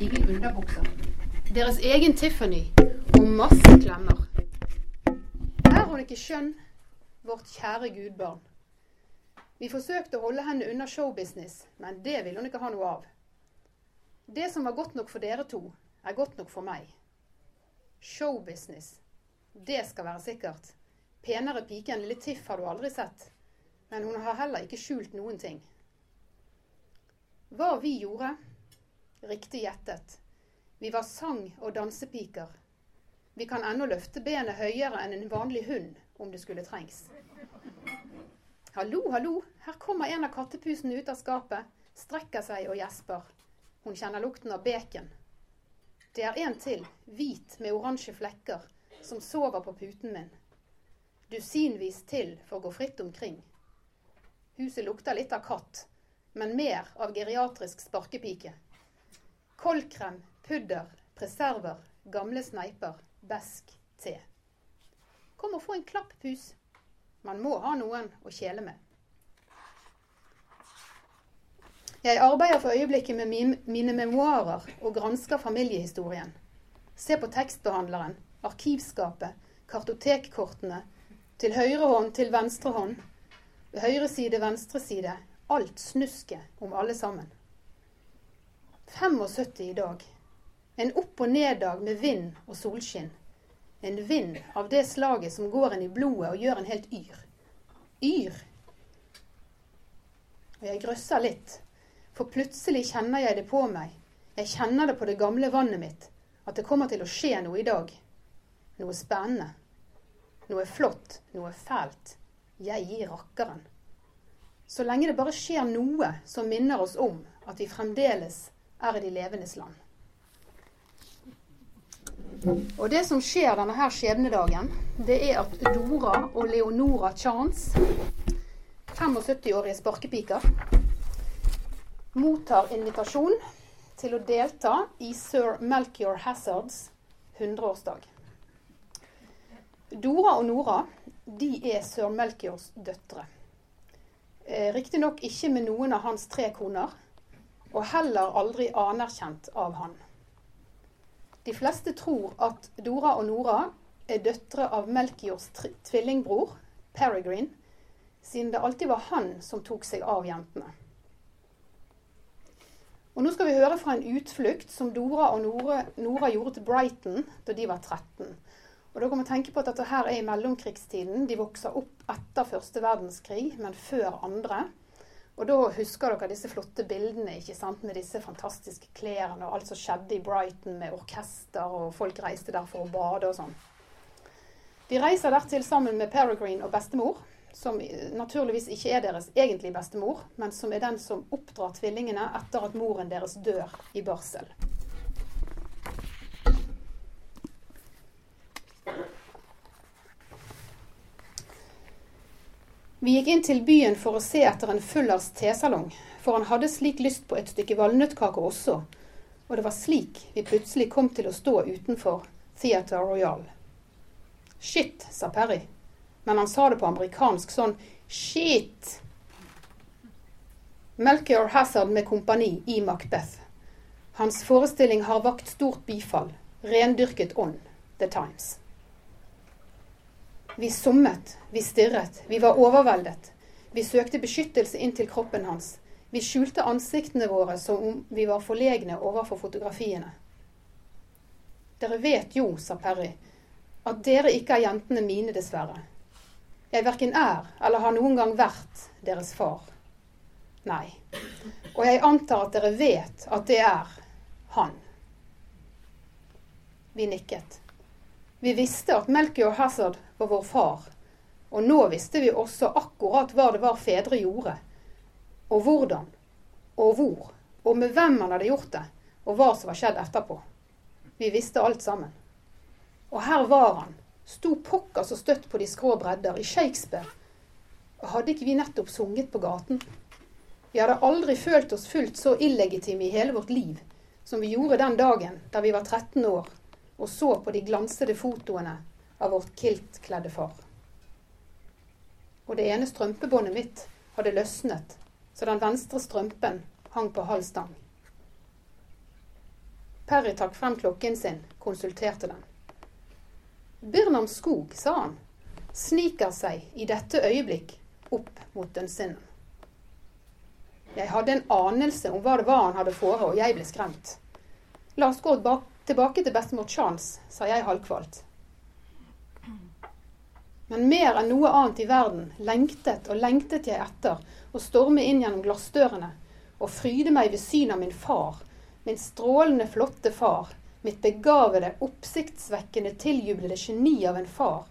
Ingen underbukser. Deres egen Tiffany og masse klemmer. Er hun ikke skjønn, vårt kjære gudbarn? Vi forsøkte å holde henne unna showbusiness, men det ville hun ikke ha noe av. Det som var godt nok for dere to, er godt nok for meg. Showbusiness. Det skal være sikkert. Penere pike enn lille Tiff har du aldri sett. Men hun har heller ikke skjult noen ting. Hva vi gjorde? Riktig gjettet. Vi var sang- og dansepiker. Vi kan ennå løfte benet høyere enn en vanlig hund, om det skulle trengs. Hallo, hallo, her kommer en av kattepusene ut av skapet, strekker seg og gjesper. Hun kjenner lukten av bacon. Det er en til, hvit med oransje flekker, som sover på puten min. Dusinvis til får gå fritt omkring. Huset lukter litt av katt, men mer av geriatrisk sparkepike. Koldkrem, pudder, preserver, gamle sneiper, besk te. Kom og få en klapp, pus. Man må ha noen å kjele med. Jeg arbeider for øyeblikket med mine memoarer og gransker familiehistorien. Se på tekstbehandleren, arkivskapet, kartotekkortene. Til høyre hånd, til venstre hånd. Høyre side, venstre side. Alt snusket om alle sammen. 75 i dag. En opp- og ned-dag med vind og solskinn. En vind av det slaget som går en i blodet og gjør en helt yr. Yr. Og jeg grøsser litt for plutselig kjenner jeg det på meg. Jeg kjenner det på det gamle vannet mitt. At det kommer til å skje noe i dag. Noe spennende. Noe flott. Noe fælt. Jeg gir rakkeren. Så lenge det bare skjer noe som minner oss om at vi fremdeles er i de levendes land. Og det som skjer denne her skjebnedagen, det er at Dora og Leonora Chance, 75-årige sparkepiker, mottar invitasjon til å delta i sir Melchior Hazards 100-årsdag. Dora og Nora de er sir Melchiors døtre. Eh, Riktignok ikke med noen av hans tre koner, og heller aldri anerkjent av han. De fleste tror at Dora og Nora er døtre av Melchiors tvillingbror, Peregrine, siden det alltid var han som tok seg av jentene. Og Nå skal vi høre fra en utflukt som Dora og Nora, Nora gjorde til Brighton da de var 13. Og da kan man tenke på at dette her er i mellomkrigstiden. De vokser opp etter første verdenskrig, men før andre. Og da husker dere disse flotte bildene ikke sant, med disse fantastiske klærne og alt som skjedde i Brighton med orkester, og folk reiste der for å bade og sånn. De reiser dertil sammen med Peregrine og bestemor som naturligvis ikke er deres egentlige bestemor, men som er den som oppdrar tvillingene etter at moren deres dør i barsel. Vi gikk inn til byen for å se etter en Fullers tesalong, for han hadde slik lyst på et stykke valnøttkake også, og det var slik vi plutselig kom til å stå utenfor Theater Royal. Shit, sa Perry men han sa det på amerikansk sånn Shit! Melchior Hazard med kompani i Macbeth. Hans forestilling har vakt stort bifall. Rendyrket ånd. The Times. Vi summet, vi stirret, vi var overveldet. Vi søkte beskyttelse inn til kroppen hans. Vi skjulte ansiktene våre som om vi var forlegne overfor fotografiene. Dere vet jo, sa Perry, at dere ikke er jentene mine, dessverre. Jeg verken er eller har noen gang vært deres far. Nei. Og jeg antar at dere vet at det er han. Vi nikket. Vi visste at Melchior Hazard var vår far. Og nå visste vi også akkurat hva det var fedre gjorde. Og hvordan. Og hvor. Og med hvem han hadde gjort det. Og hva som var skjedd etterpå. Vi visste alt sammen. Og her var han sto pokker så støtt på de skrå bredder i Shakespeare. Og hadde ikke vi nettopp sunget på gaten? Vi hadde aldri følt oss fullt så illegitime i hele vårt liv som vi gjorde den dagen da vi var 13 år og så på de glansede fotoene av vårt kiltkledde far. Og det ene strømpebåndet mitt hadde løsnet, så den venstre strømpen hang på halv stang. Perry trakk frem klokken sin, konsulterte den. Birnam skog, sa han, sniker seg i dette øyeblikk opp mot dønnsinnen. Jeg hadde en anelse om hva det var han hadde fore, og jeg ble skremt. La oss gå tilbake til bestemor Chance, sa jeg halvkvalt. Men mer enn noe annet i verden lengtet og lengtet jeg etter å storme inn gjennom glassdørene og fryde meg ved syn av min far, min strålende flotte far, mitt begavede, oppsiktsvekkende, tiljublede geni av en far.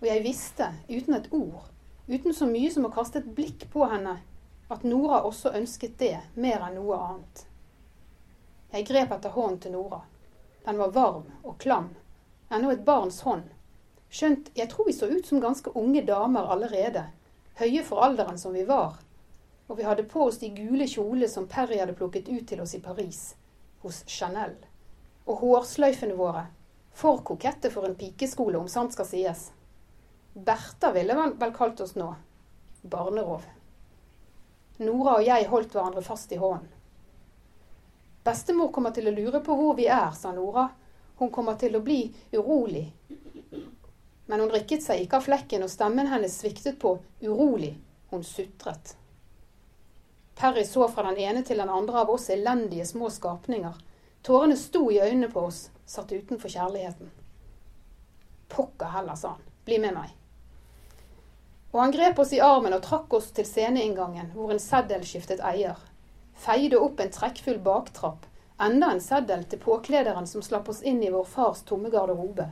Og jeg visste, uten et ord, uten så mye som å kaste et blikk på henne, at Nora også ønsket det mer enn noe annet. Jeg grep etter hånden til Nora. Den var varm og klam, ennå et barns hånd Skjønt jeg tror vi så ut som ganske unge damer allerede, høye for alderen som vi var, og vi hadde på oss de gule kjolene som Perry hadde plukket ut til oss i Paris, hos Chanel, og hårsløyfene våre, for kokette for en pikeskole, om sant skal sies. Bertha ville vel kalt oss nå. Barnerov. Nora og jeg holdt hverandre fast i hånden. Bestemor kommer til å lure på hvor vi er, sa Nora. Hun kommer til å bli urolig men hun rikket seg ikke av flekken, og stemmen hennes sviktet på urolig. Hun sutret. Perry så fra den ene til den andre av oss elendige små skapninger. Tårene sto i øynene på oss, satt utenfor kjærligheten. Pokker heller, sa han. Bli med meg. Og han grep oss i armen og trakk oss til sceneinngangen, hvor en seddel skiftet eier. Feide opp en trekkfull baktrapp, enda en seddel til påklederen som slapp oss inn i vår fars tomme garderobe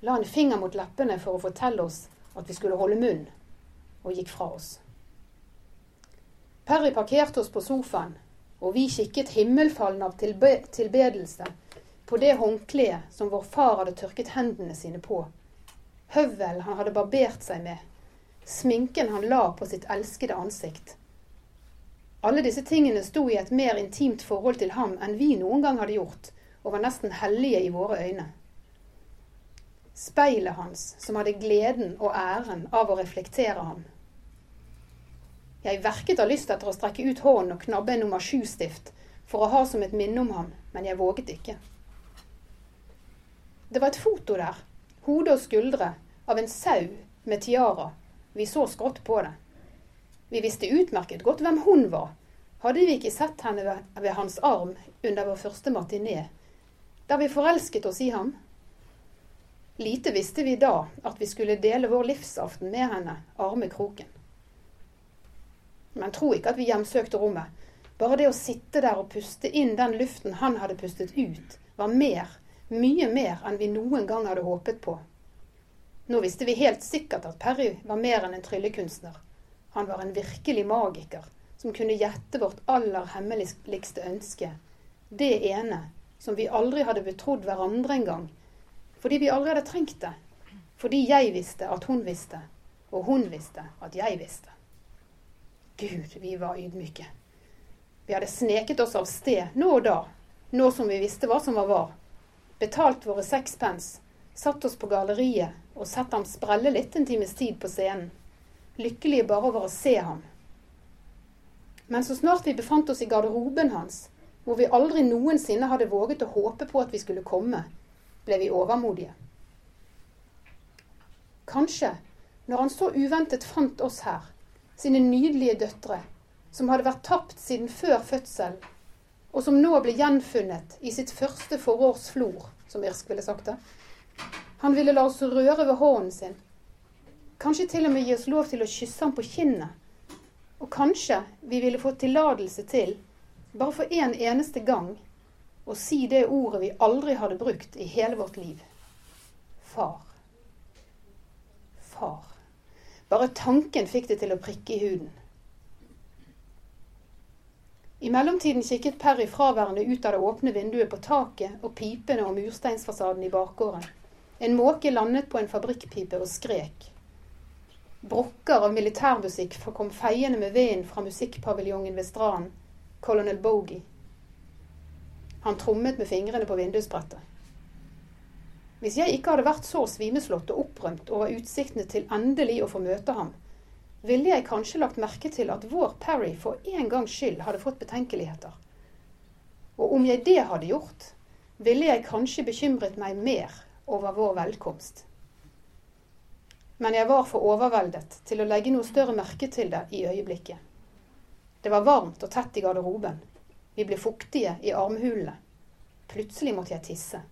la en finger mot leppene for å fortelle oss at vi skulle holde munn, og gikk fra oss. Perry parkerte oss på sofaen, og vi kikket himmelfallen av tilbe tilbedelse på det håndkleet som vår far hadde tørket hendene sine på, høvel han hadde barbert seg med, sminken han la på sitt elskede ansikt. Alle disse tingene sto i et mer intimt forhold til ham enn vi noen gang hadde gjort, og var nesten hellige i våre øyne speilet hans, som hadde gleden og æren av å reflektere ham. Jeg verket av lyst etter å strekke ut hånden og knabbe en nummer sju-stift for å ha som et minne om ham, men jeg våget ikke. Det var et foto der, hode og skuldre, av en sau med tiara. Vi så skrått på det. Vi visste utmerket godt hvem hun var. Hadde vi ikke sett henne ved, hans arm under vår første matiné, der vi forelsket oss i ham? Lite visste vi da at vi skulle dele vår livsaften med henne, arme kroken. Men tro ikke at vi hjemsøkte rommet. Bare det å sitte der og puste inn den luften han hadde pustet ut, var mer, mye mer enn vi noen gang hadde håpet på. Nå visste vi helt sikkert at Perry var mer enn en tryllekunstner. Han var en virkelig magiker som kunne gjette vårt aller hemmeligste ønske. Det ene som vi aldri hadde betrodd hverandre engang, fordi vi aldri hadde trengt det. Fordi jeg visste at hun visste, og hun visste at jeg visste. Gud, vi var ydmyke. Vi hadde sneket oss av sted nå og da, nå som vi visste hva som var var. Betalt våre sekspence, satt oss på galleriet og sett ham sprelle litt en times tid på scenen. Lykkelige bare over å se ham. Men så snart vi befant oss i garderoben hans, hvor vi aldri noensinne hadde våget å håpe på at vi skulle komme, ble vi overmodige. Kanskje, når han så uventet fant oss her, sine nydelige døtre, som hadde vært tapt siden før fødsel, og som nå ble gjenfunnet i sitt første forårs flor, som Irsk ville sagt det. Han ville la oss røre ved hånden sin. Kanskje til og med gi oss lov til å kysse ham på kinnet. Og kanskje vi ville fått tillatelse til, bare for en eneste gang, å si det ordet vi aldri hadde brukt i hele vårt liv. Far. Far. Bare tanken fikk det til å prikke i huden. I mellomtiden kikket Perry fraværende ut av det åpne vinduet på taket og pipene og mursteinsfasaden i bakgården. En måke landet på en fabrikkpipe og skrek. Brokker av militærmusikk kom feiende med vinden fra musikkpaviljongen ved stranden, Colonel Bogie. Han trommet med fingrene på vindusbrettet. Hvis jeg ikke hadde vært så svimeslått og opprømt over utsiktene til endelig å få møte ham, ville jeg kanskje lagt merke til at vår Parry for en gangs skyld hadde fått betenkeligheter. Og om jeg det hadde gjort, ville jeg kanskje bekymret meg mer over vår velkomst. Men jeg var for overveldet til å legge noe større merke til det i øyeblikket. Det var varmt og tett i garderoben. Vi ble fuktige i armhulene. Plutselig måtte jeg tisse.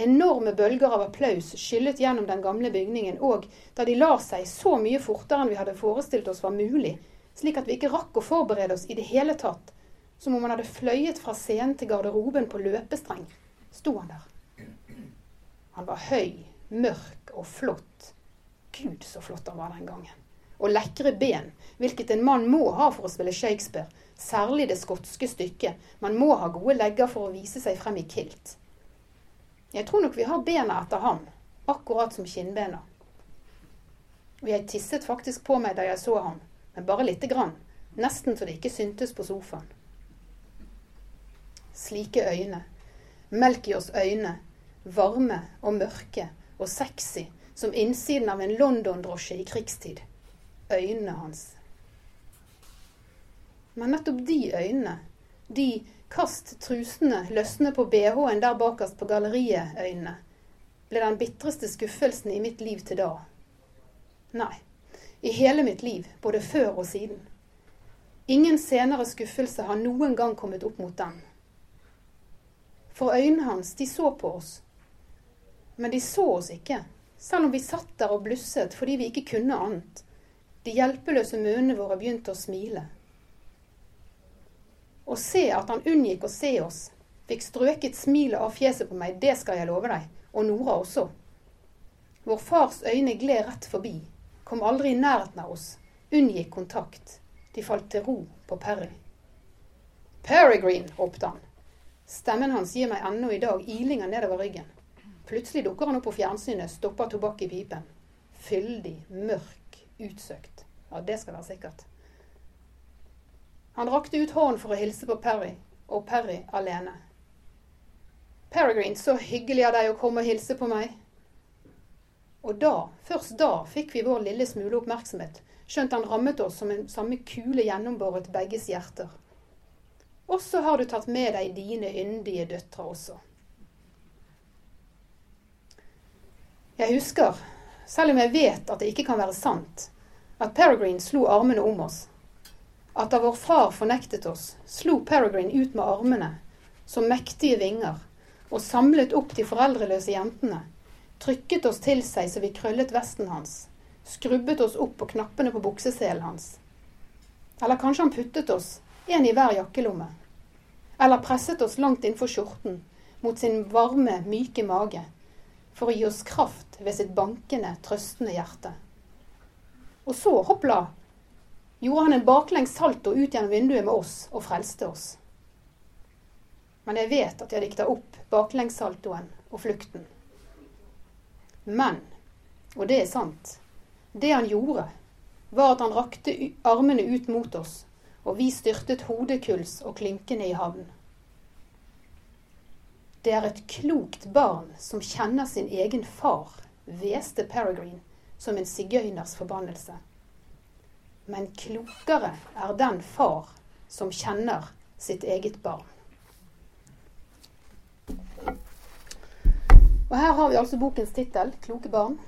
Enorme bølger av applaus skyllet gjennom den gamle bygningen, og da de la seg så mye fortere enn vi hadde forestilt oss var mulig, slik at vi ikke rakk å forberede oss i det hele tatt, som om han hadde fløyet fra scenen til garderoben på løpestreng, sto han der. Han var høy, mørk og flott. Gud, så flott han var den gangen. Og lekre ben, hvilket en mann må ha for å spille Shakespeare, særlig det skotske stykket. Man må ha gode legger for å vise seg frem i kilt. Jeg tror nok vi har bena etter ham, akkurat som kinnbena. Og jeg tisset faktisk på meg da jeg så ham, men bare lite grann, nesten så det ikke syntes på sofaen. Slike øyne, Melchiors øyne, varme og mørke og sexy som innsiden av en London-drosje i krigstid. Øynene hans. Men nettopp de øynene, de kast trusene, løsne på bh-en der bakerst på galleriet-øynene, ble den bitreste skuffelsen i mitt liv til da. Nei, i hele mitt liv, både før og siden. Ingen senere skuffelse har noen gang kommet opp mot den. For øynene hans, de så på oss. Men de så oss ikke, selv om vi satt der og blusset fordi vi ikke kunne annet. De hjelpeløse munnene våre begynte å smile. Å se at han unngikk å se oss, fikk strøket smilet av fjeset på meg, det skal jeg love deg, og Nora også. Vår fars øyne gled rett forbi, kom aldri i nærheten av oss, unngikk kontakt. De falt til ro på Perry. Peregrine, ropte han. Stemmen hans gir meg ennå i dag ilinger nedover ryggen. Plutselig dukker han opp på fjernsynet, stopper tobakk i pipen. Fyldig, mørk, utsøkt. Ja, det skal være sikkert. Han rakte ut hånden for å hilse på Perry, og Perry alene. Peregrine, så hyggelig av deg å komme og hilse på meg. Og da, først da, fikk vi vår lille smule oppmerksomhet, skjønt han rammet oss som en samme kule gjennombåret begges hjerter. Og så har du tatt med deg dine yndige døtre også. Jeg husker, selv om jeg vet at det ikke kan være sant, at Peregrine slo armene om oss. At da vår far fornektet oss, slo Peregrine ut med armene, som mektige vinger, og samlet opp de foreldreløse jentene, trykket oss til seg så vi krøllet vesten hans, skrubbet oss opp på knappene på bukseselen hans. Eller kanskje han puttet oss, en i hver jakkelomme eller presset oss langt innenfor skjorten, mot sin varme, myke mage, for å gi oss kraft ved sitt bankende, trøstende hjerte. Og så, hoppla, gjorde han en baklengs salto ut gjennom vinduet med oss og frelste oss. Men jeg vet at jeg dikta opp baklengssaltoen og flukten. Men, og det er sant, det han gjorde, var at han rakte armene ut mot oss og vi styrtet hodekuls og klinkende i havn. Det er et klokt barn som kjenner sin egen far, hveste Peregrine som en sigøyners forbannelse. Men klokere er den far som kjenner sitt eget barn. Og Her har vi altså bokens tittel, 'Kloke barn'.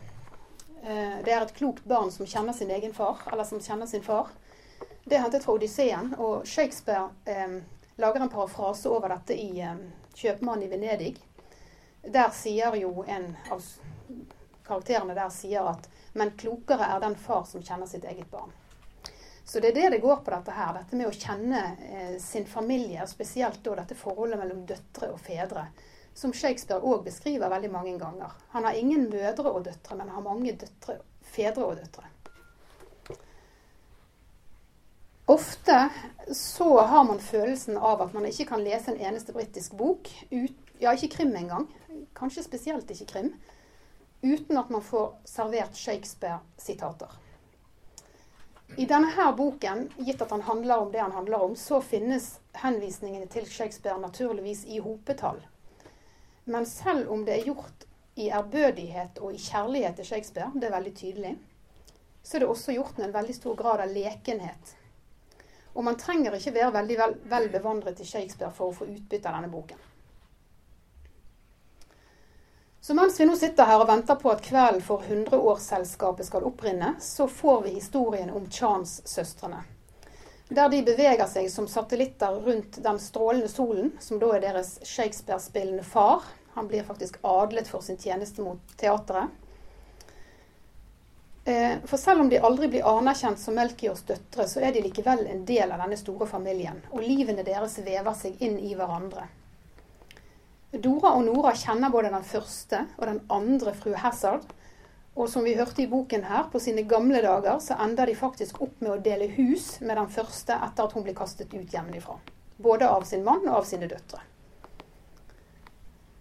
Eh, det er et klokt barn som kjenner sin egen far, eller som kjenner sin far. Det er hentet fra Odysseen, og Shakespeare eh, lager en parafrase over dette i eh, 'Kjøpmannen i Venedig'. Der sier jo en av karakterene der sier at 'men klokere er den far som kjenner sitt eget barn'. Så det er det det går på dette her. Dette med å kjenne eh, sin familie, og spesielt da dette forholdet mellom døtre og fedre. Som Shakespeare òg beskriver veldig mange ganger. Han har ingen mødre og døtre, men han har mange døtre, fedre og døtre. Ofte så har man følelsen av at man ikke kan lese en eneste britisk bok, ut, ja, ikke krim engang, kanskje spesielt ikke krim, uten at man får servert Shakespeare-sitater. I denne her boken, gitt at han handler om det han handler om, så finnes henvisningene til Shakespeare naturligvis i hopetall. Men selv om det er gjort i ærbødighet og i kjærlighet til Shakespeare, det er veldig tydelig, så er det også gjort med en veldig stor grad av lekenhet Og man trenger ikke være veldig vel, vel bevandret i Shakespeare for å få utbytte av denne boken. Så mens vi nå sitter her og venter på at kvelden for 100-årsselskapet skal opprinne, så får vi historien om Chance-søstrene. Der de beveger seg som satellitter rundt den strålende solen, som da er deres Shakespeare-spillende far. Han blir faktisk adlet for sin tjeneste mot teatret. Eh, for selv om de aldri blir anerkjent som Melchiors døtre, så er de likevel en del av denne store familien, og livene deres vever seg inn i hverandre. Dora og Nora kjenner både den første og den andre fru Hazard, og som vi hørte i boken her, på sine gamle dager så ender de faktisk opp med å dele hus med den første etter at hun blir kastet ut hjemmefra. Både av sin mann og av sine døtre.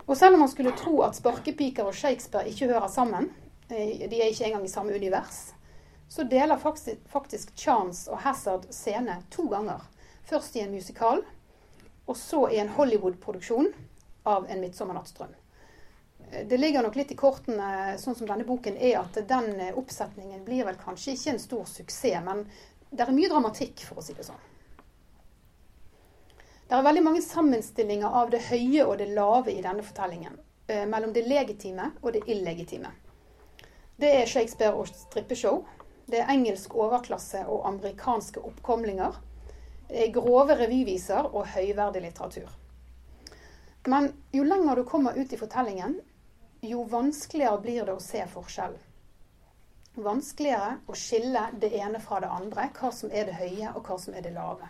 Og selv om man skulle tro at sparkepiker og Shakespeare ikke hører sammen, de er ikke engang i samme univers. Så deler faktisk Chance og Hazard scene to ganger. Først i en musikal, og så i en Hollywood-produksjon av En midtsommernattsdrøm. Eh, det ligger nok litt i kortene, sånn som denne boken er, at den eh, oppsetningen blir vel kanskje ikke en stor suksess, men det er mye dramatikk, for å si det sånn. Det er veldig mange sammenstillinger av det høye og det lave i denne fortellingen. mellom det legitime og det illegitime. Det er Shakespeare og strippeshow. Det er engelsk overklasse og amerikanske oppkomlinger. Det er grove revyviser og høyverdig litteratur. Men jo lenger du kommer ut i fortellingen, jo vanskeligere blir det å se forskjell. Vanskeligere å skille det ene fra det andre, hva som er det høye og hva som er det lave.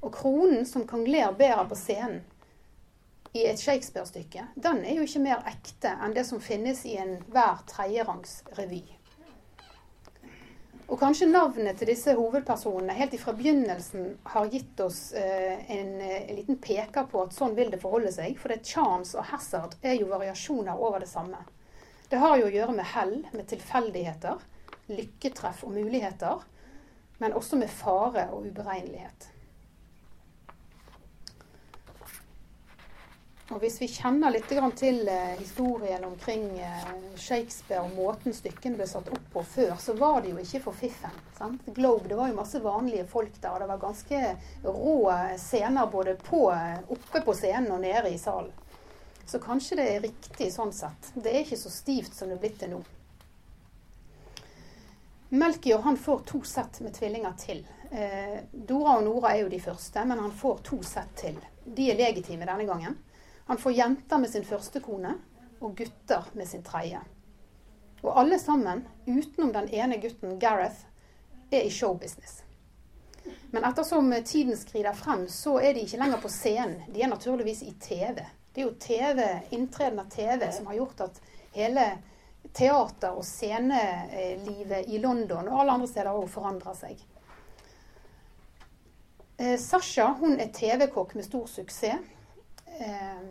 Og kronen som kongler bærer på scenen, i et Shakespeare-stykke, den er jo ikke mer ekte enn det som finnes i enhver tredjerangs revy. Og kanskje navnet til disse hovedpersonene helt ifra begynnelsen har gitt oss eh, en, en, eh, liten peker på at sånn vil det forholde seg. For det Chance og Hazard er jo variasjoner over det samme. Det har jo å gjøre med hell, med tilfeldigheter, lykketreff og muligheter. Men også med fare og uberegnelighet. Og Hvis vi kjenner litt til eh, historien omkring eh, Shakespeare og måten stykkene ble satt opp på før, så var det jo ikke for fiffen. Sant? Globe, Det var jo masse vanlige folk der. og Det var ganske rå scener både på, oppe på scenen og nede i salen. Så kanskje det er riktig sånn sett. Det er ikke så stivt som det er blitt til nå. Melchior han får to sett med tvillinger til. Eh, Dora og Nora er jo de første, men han får to sett til. De er legitime denne gangen. Han får jenter med sin første kone og gutter med sin tredje. Og alle sammen, utenom den ene gutten, Gareth, er i showbusiness. Men ettersom tiden skrider frem, så er de ikke lenger på scenen. De er naturligvis i TV. Det er jo TV, inntreden av TV som har gjort at hele teater- og scenelivet i London og alle andre steder òg forandrer seg. Eh, Sasha hun er TV-kokk med stor suksess. Eh,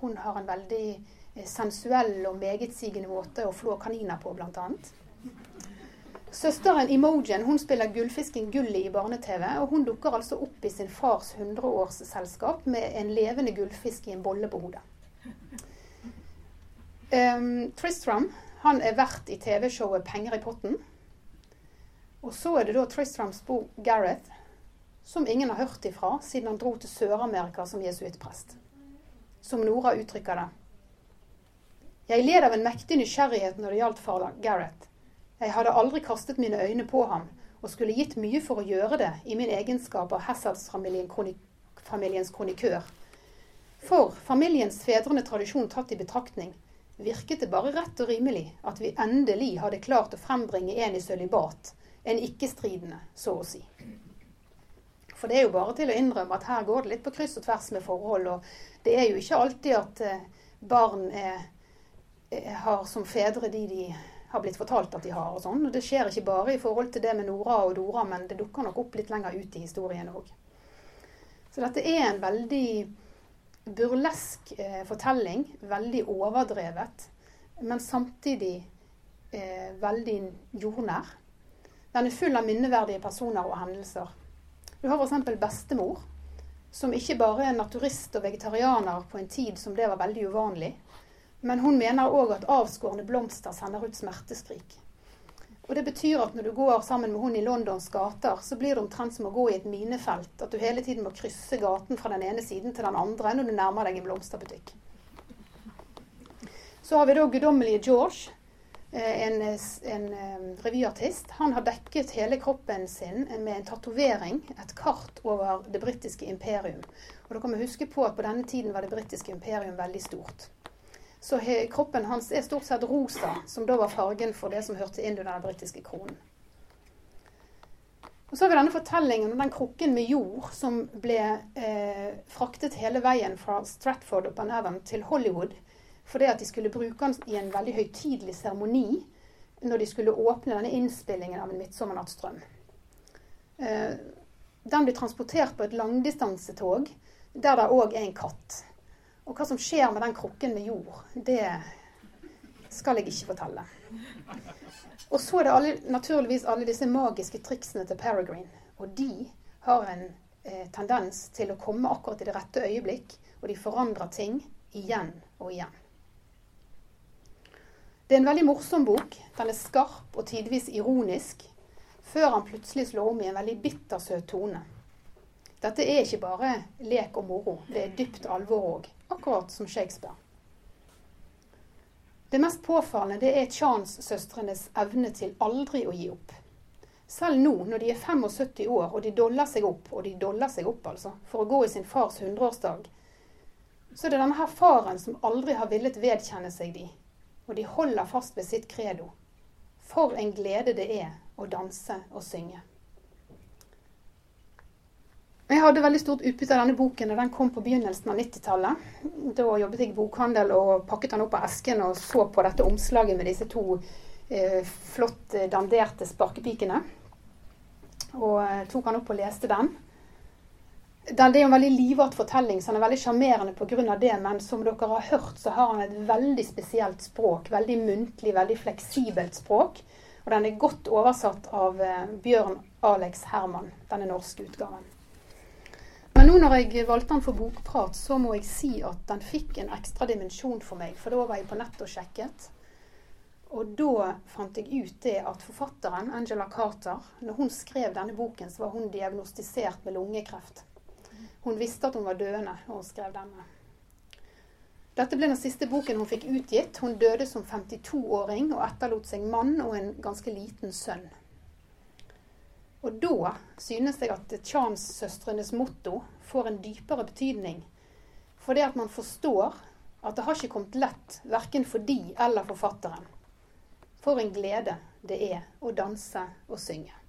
hun har en veldig eh, sensuell og megetsigende måte å flå kaniner på, bl.a. Søsteren Imogen hun spiller gullfisken Gulli i barne-TV, og hun dukker altså opp i sin fars 100-årsselskap med en levende gullfisk i en bolle på hodet. Um, Tristram han er vert i TV-showet 'Penger i potten'. Og så er det da Tristrams bror Gareth som ingen har hørt ifra siden han dro til Sør-Amerika som jesuittprest. Som Nora uttrykker det. Jeg led av en mektig nysgjerrighet når det gjaldt far Gareth. Jeg hadde aldri kastet mine øyne på ham, og skulle gitt mye for å gjøre det i min egenskap av Hazards-familiens kronikør. For familiens fedrende tradisjon tatt i betraktning, virket det bare rett og rimelig at vi endelig hadde klart å frembringe en i sølibat, en ikke-stridende, så å si. For det er jo bare til å innrømme at her går det litt på kryss og tvers med forhold. Og det er jo ikke alltid at eh, barn er, er, har som fedre de de har blitt fortalt at de har. og sånn. Og Det skjer ikke bare i forhold til det med Nora og Dora, men det dukker nok opp litt lenger ut i historien òg. Så dette er en veldig burlesk eh, fortelling. Veldig overdrevet. Men samtidig eh, veldig jordnær. Den er full av minneverdige personer og hendelser. Du har f.eks. bestemor, som ikke bare er naturist og vegetarianer på en tid som det var veldig uvanlig, men hun mener òg at avskårne blomster sender ut smerteskrik. Og det betyr at når du går sammen med hun i Londons gater, så blir det omtrent som å gå i et minefelt. At du hele tiden må krysse gaten fra den ene siden til den andre når du nærmer deg en blomsterbutikk. Så har vi da guddommelige George, en, en, eh, revyartist. Han har dekket hele kroppen sin med en tatovering, et kart over det britiske imperium. Og kan vi huske på at på denne tiden var det britiske imperium veldig stort. Så kroppen hans er stort sett rosa, som da var fargen for det som hørte inn under den britiske kronen. Og Så har vi denne fortellingen om den krukken med jord som ble eh, fraktet hele veien fra Stratford upon Avon til Hollywood fordi at de skulle bruke den i en veldig høytidelig seremoni når de skulle åpne denne innspillingen av En midtsommernattsdrøm. Eh, den blir transportert på et langdistansetog der det òg er en katt. Og hva som skjer med den krukken med jord, det skal jeg ikke fortelle. Og så er det alle, naturligvis alle disse magiske triksene til Peregrine. Og de har en eh, tendens til å komme akkurat i det rette øyeblikk, og de forandrer ting igjen og igjen. Det er en veldig morsom bok. Den er skarp og tidvis ironisk, før han plutselig slår om i en veldig bittersøt tone. Dette er ikke bare lek og moro, det er dypt alvor òg akkurat som Shakespeare. Det mest påfallende det er Chance-søstrenes evne til aldri å gi opp. Selv nå, når de er 75 år og de doller seg opp, og de doller seg opp altså, for å gå i sin fars hundreårsdag, så er det denne her faren som aldri har villet vedkjenne seg de, og de holder fast ved sitt credo. For en glede det er å danse og synge. Jeg hadde veldig stort utbytte av denne boken da den kom på begynnelsen av 90-tallet. Da jobbet jeg i bokhandel og pakket den opp av esken og så på dette omslaget med disse to eh, flott danderte sparkepikene. Og eh, tok den opp og leste den. Det er en veldig livart fortelling, så den er veldig sjarmerende pga. det. Men som dere har hørt, så har han et veldig spesielt språk. Veldig muntlig, veldig fleksibelt språk. Og den er godt oversatt av eh, Bjørn Alex Herman, denne norske utgaven. Men nå når jeg valgte den for bokprat, så må jeg si at den fikk en ekstra dimensjon for meg. For da var jeg på nett og sjekket. Og da fant jeg ut det at forfatteren, Angela Carter, når hun skrev denne boken, så var hun diagnostisert med lungekreft. Hun visste at hun var døende og skrev denne. Dette ble den siste boken hun fikk utgitt. Hun døde som 52-åring og etterlot seg mann og en ganske liten sønn. Og da synes jeg at Chance-søstrenes motto får en dypere betydning. For det at man forstår at det har ikke kommet lett verken for de eller forfatteren. For en glede det er å danse og synge.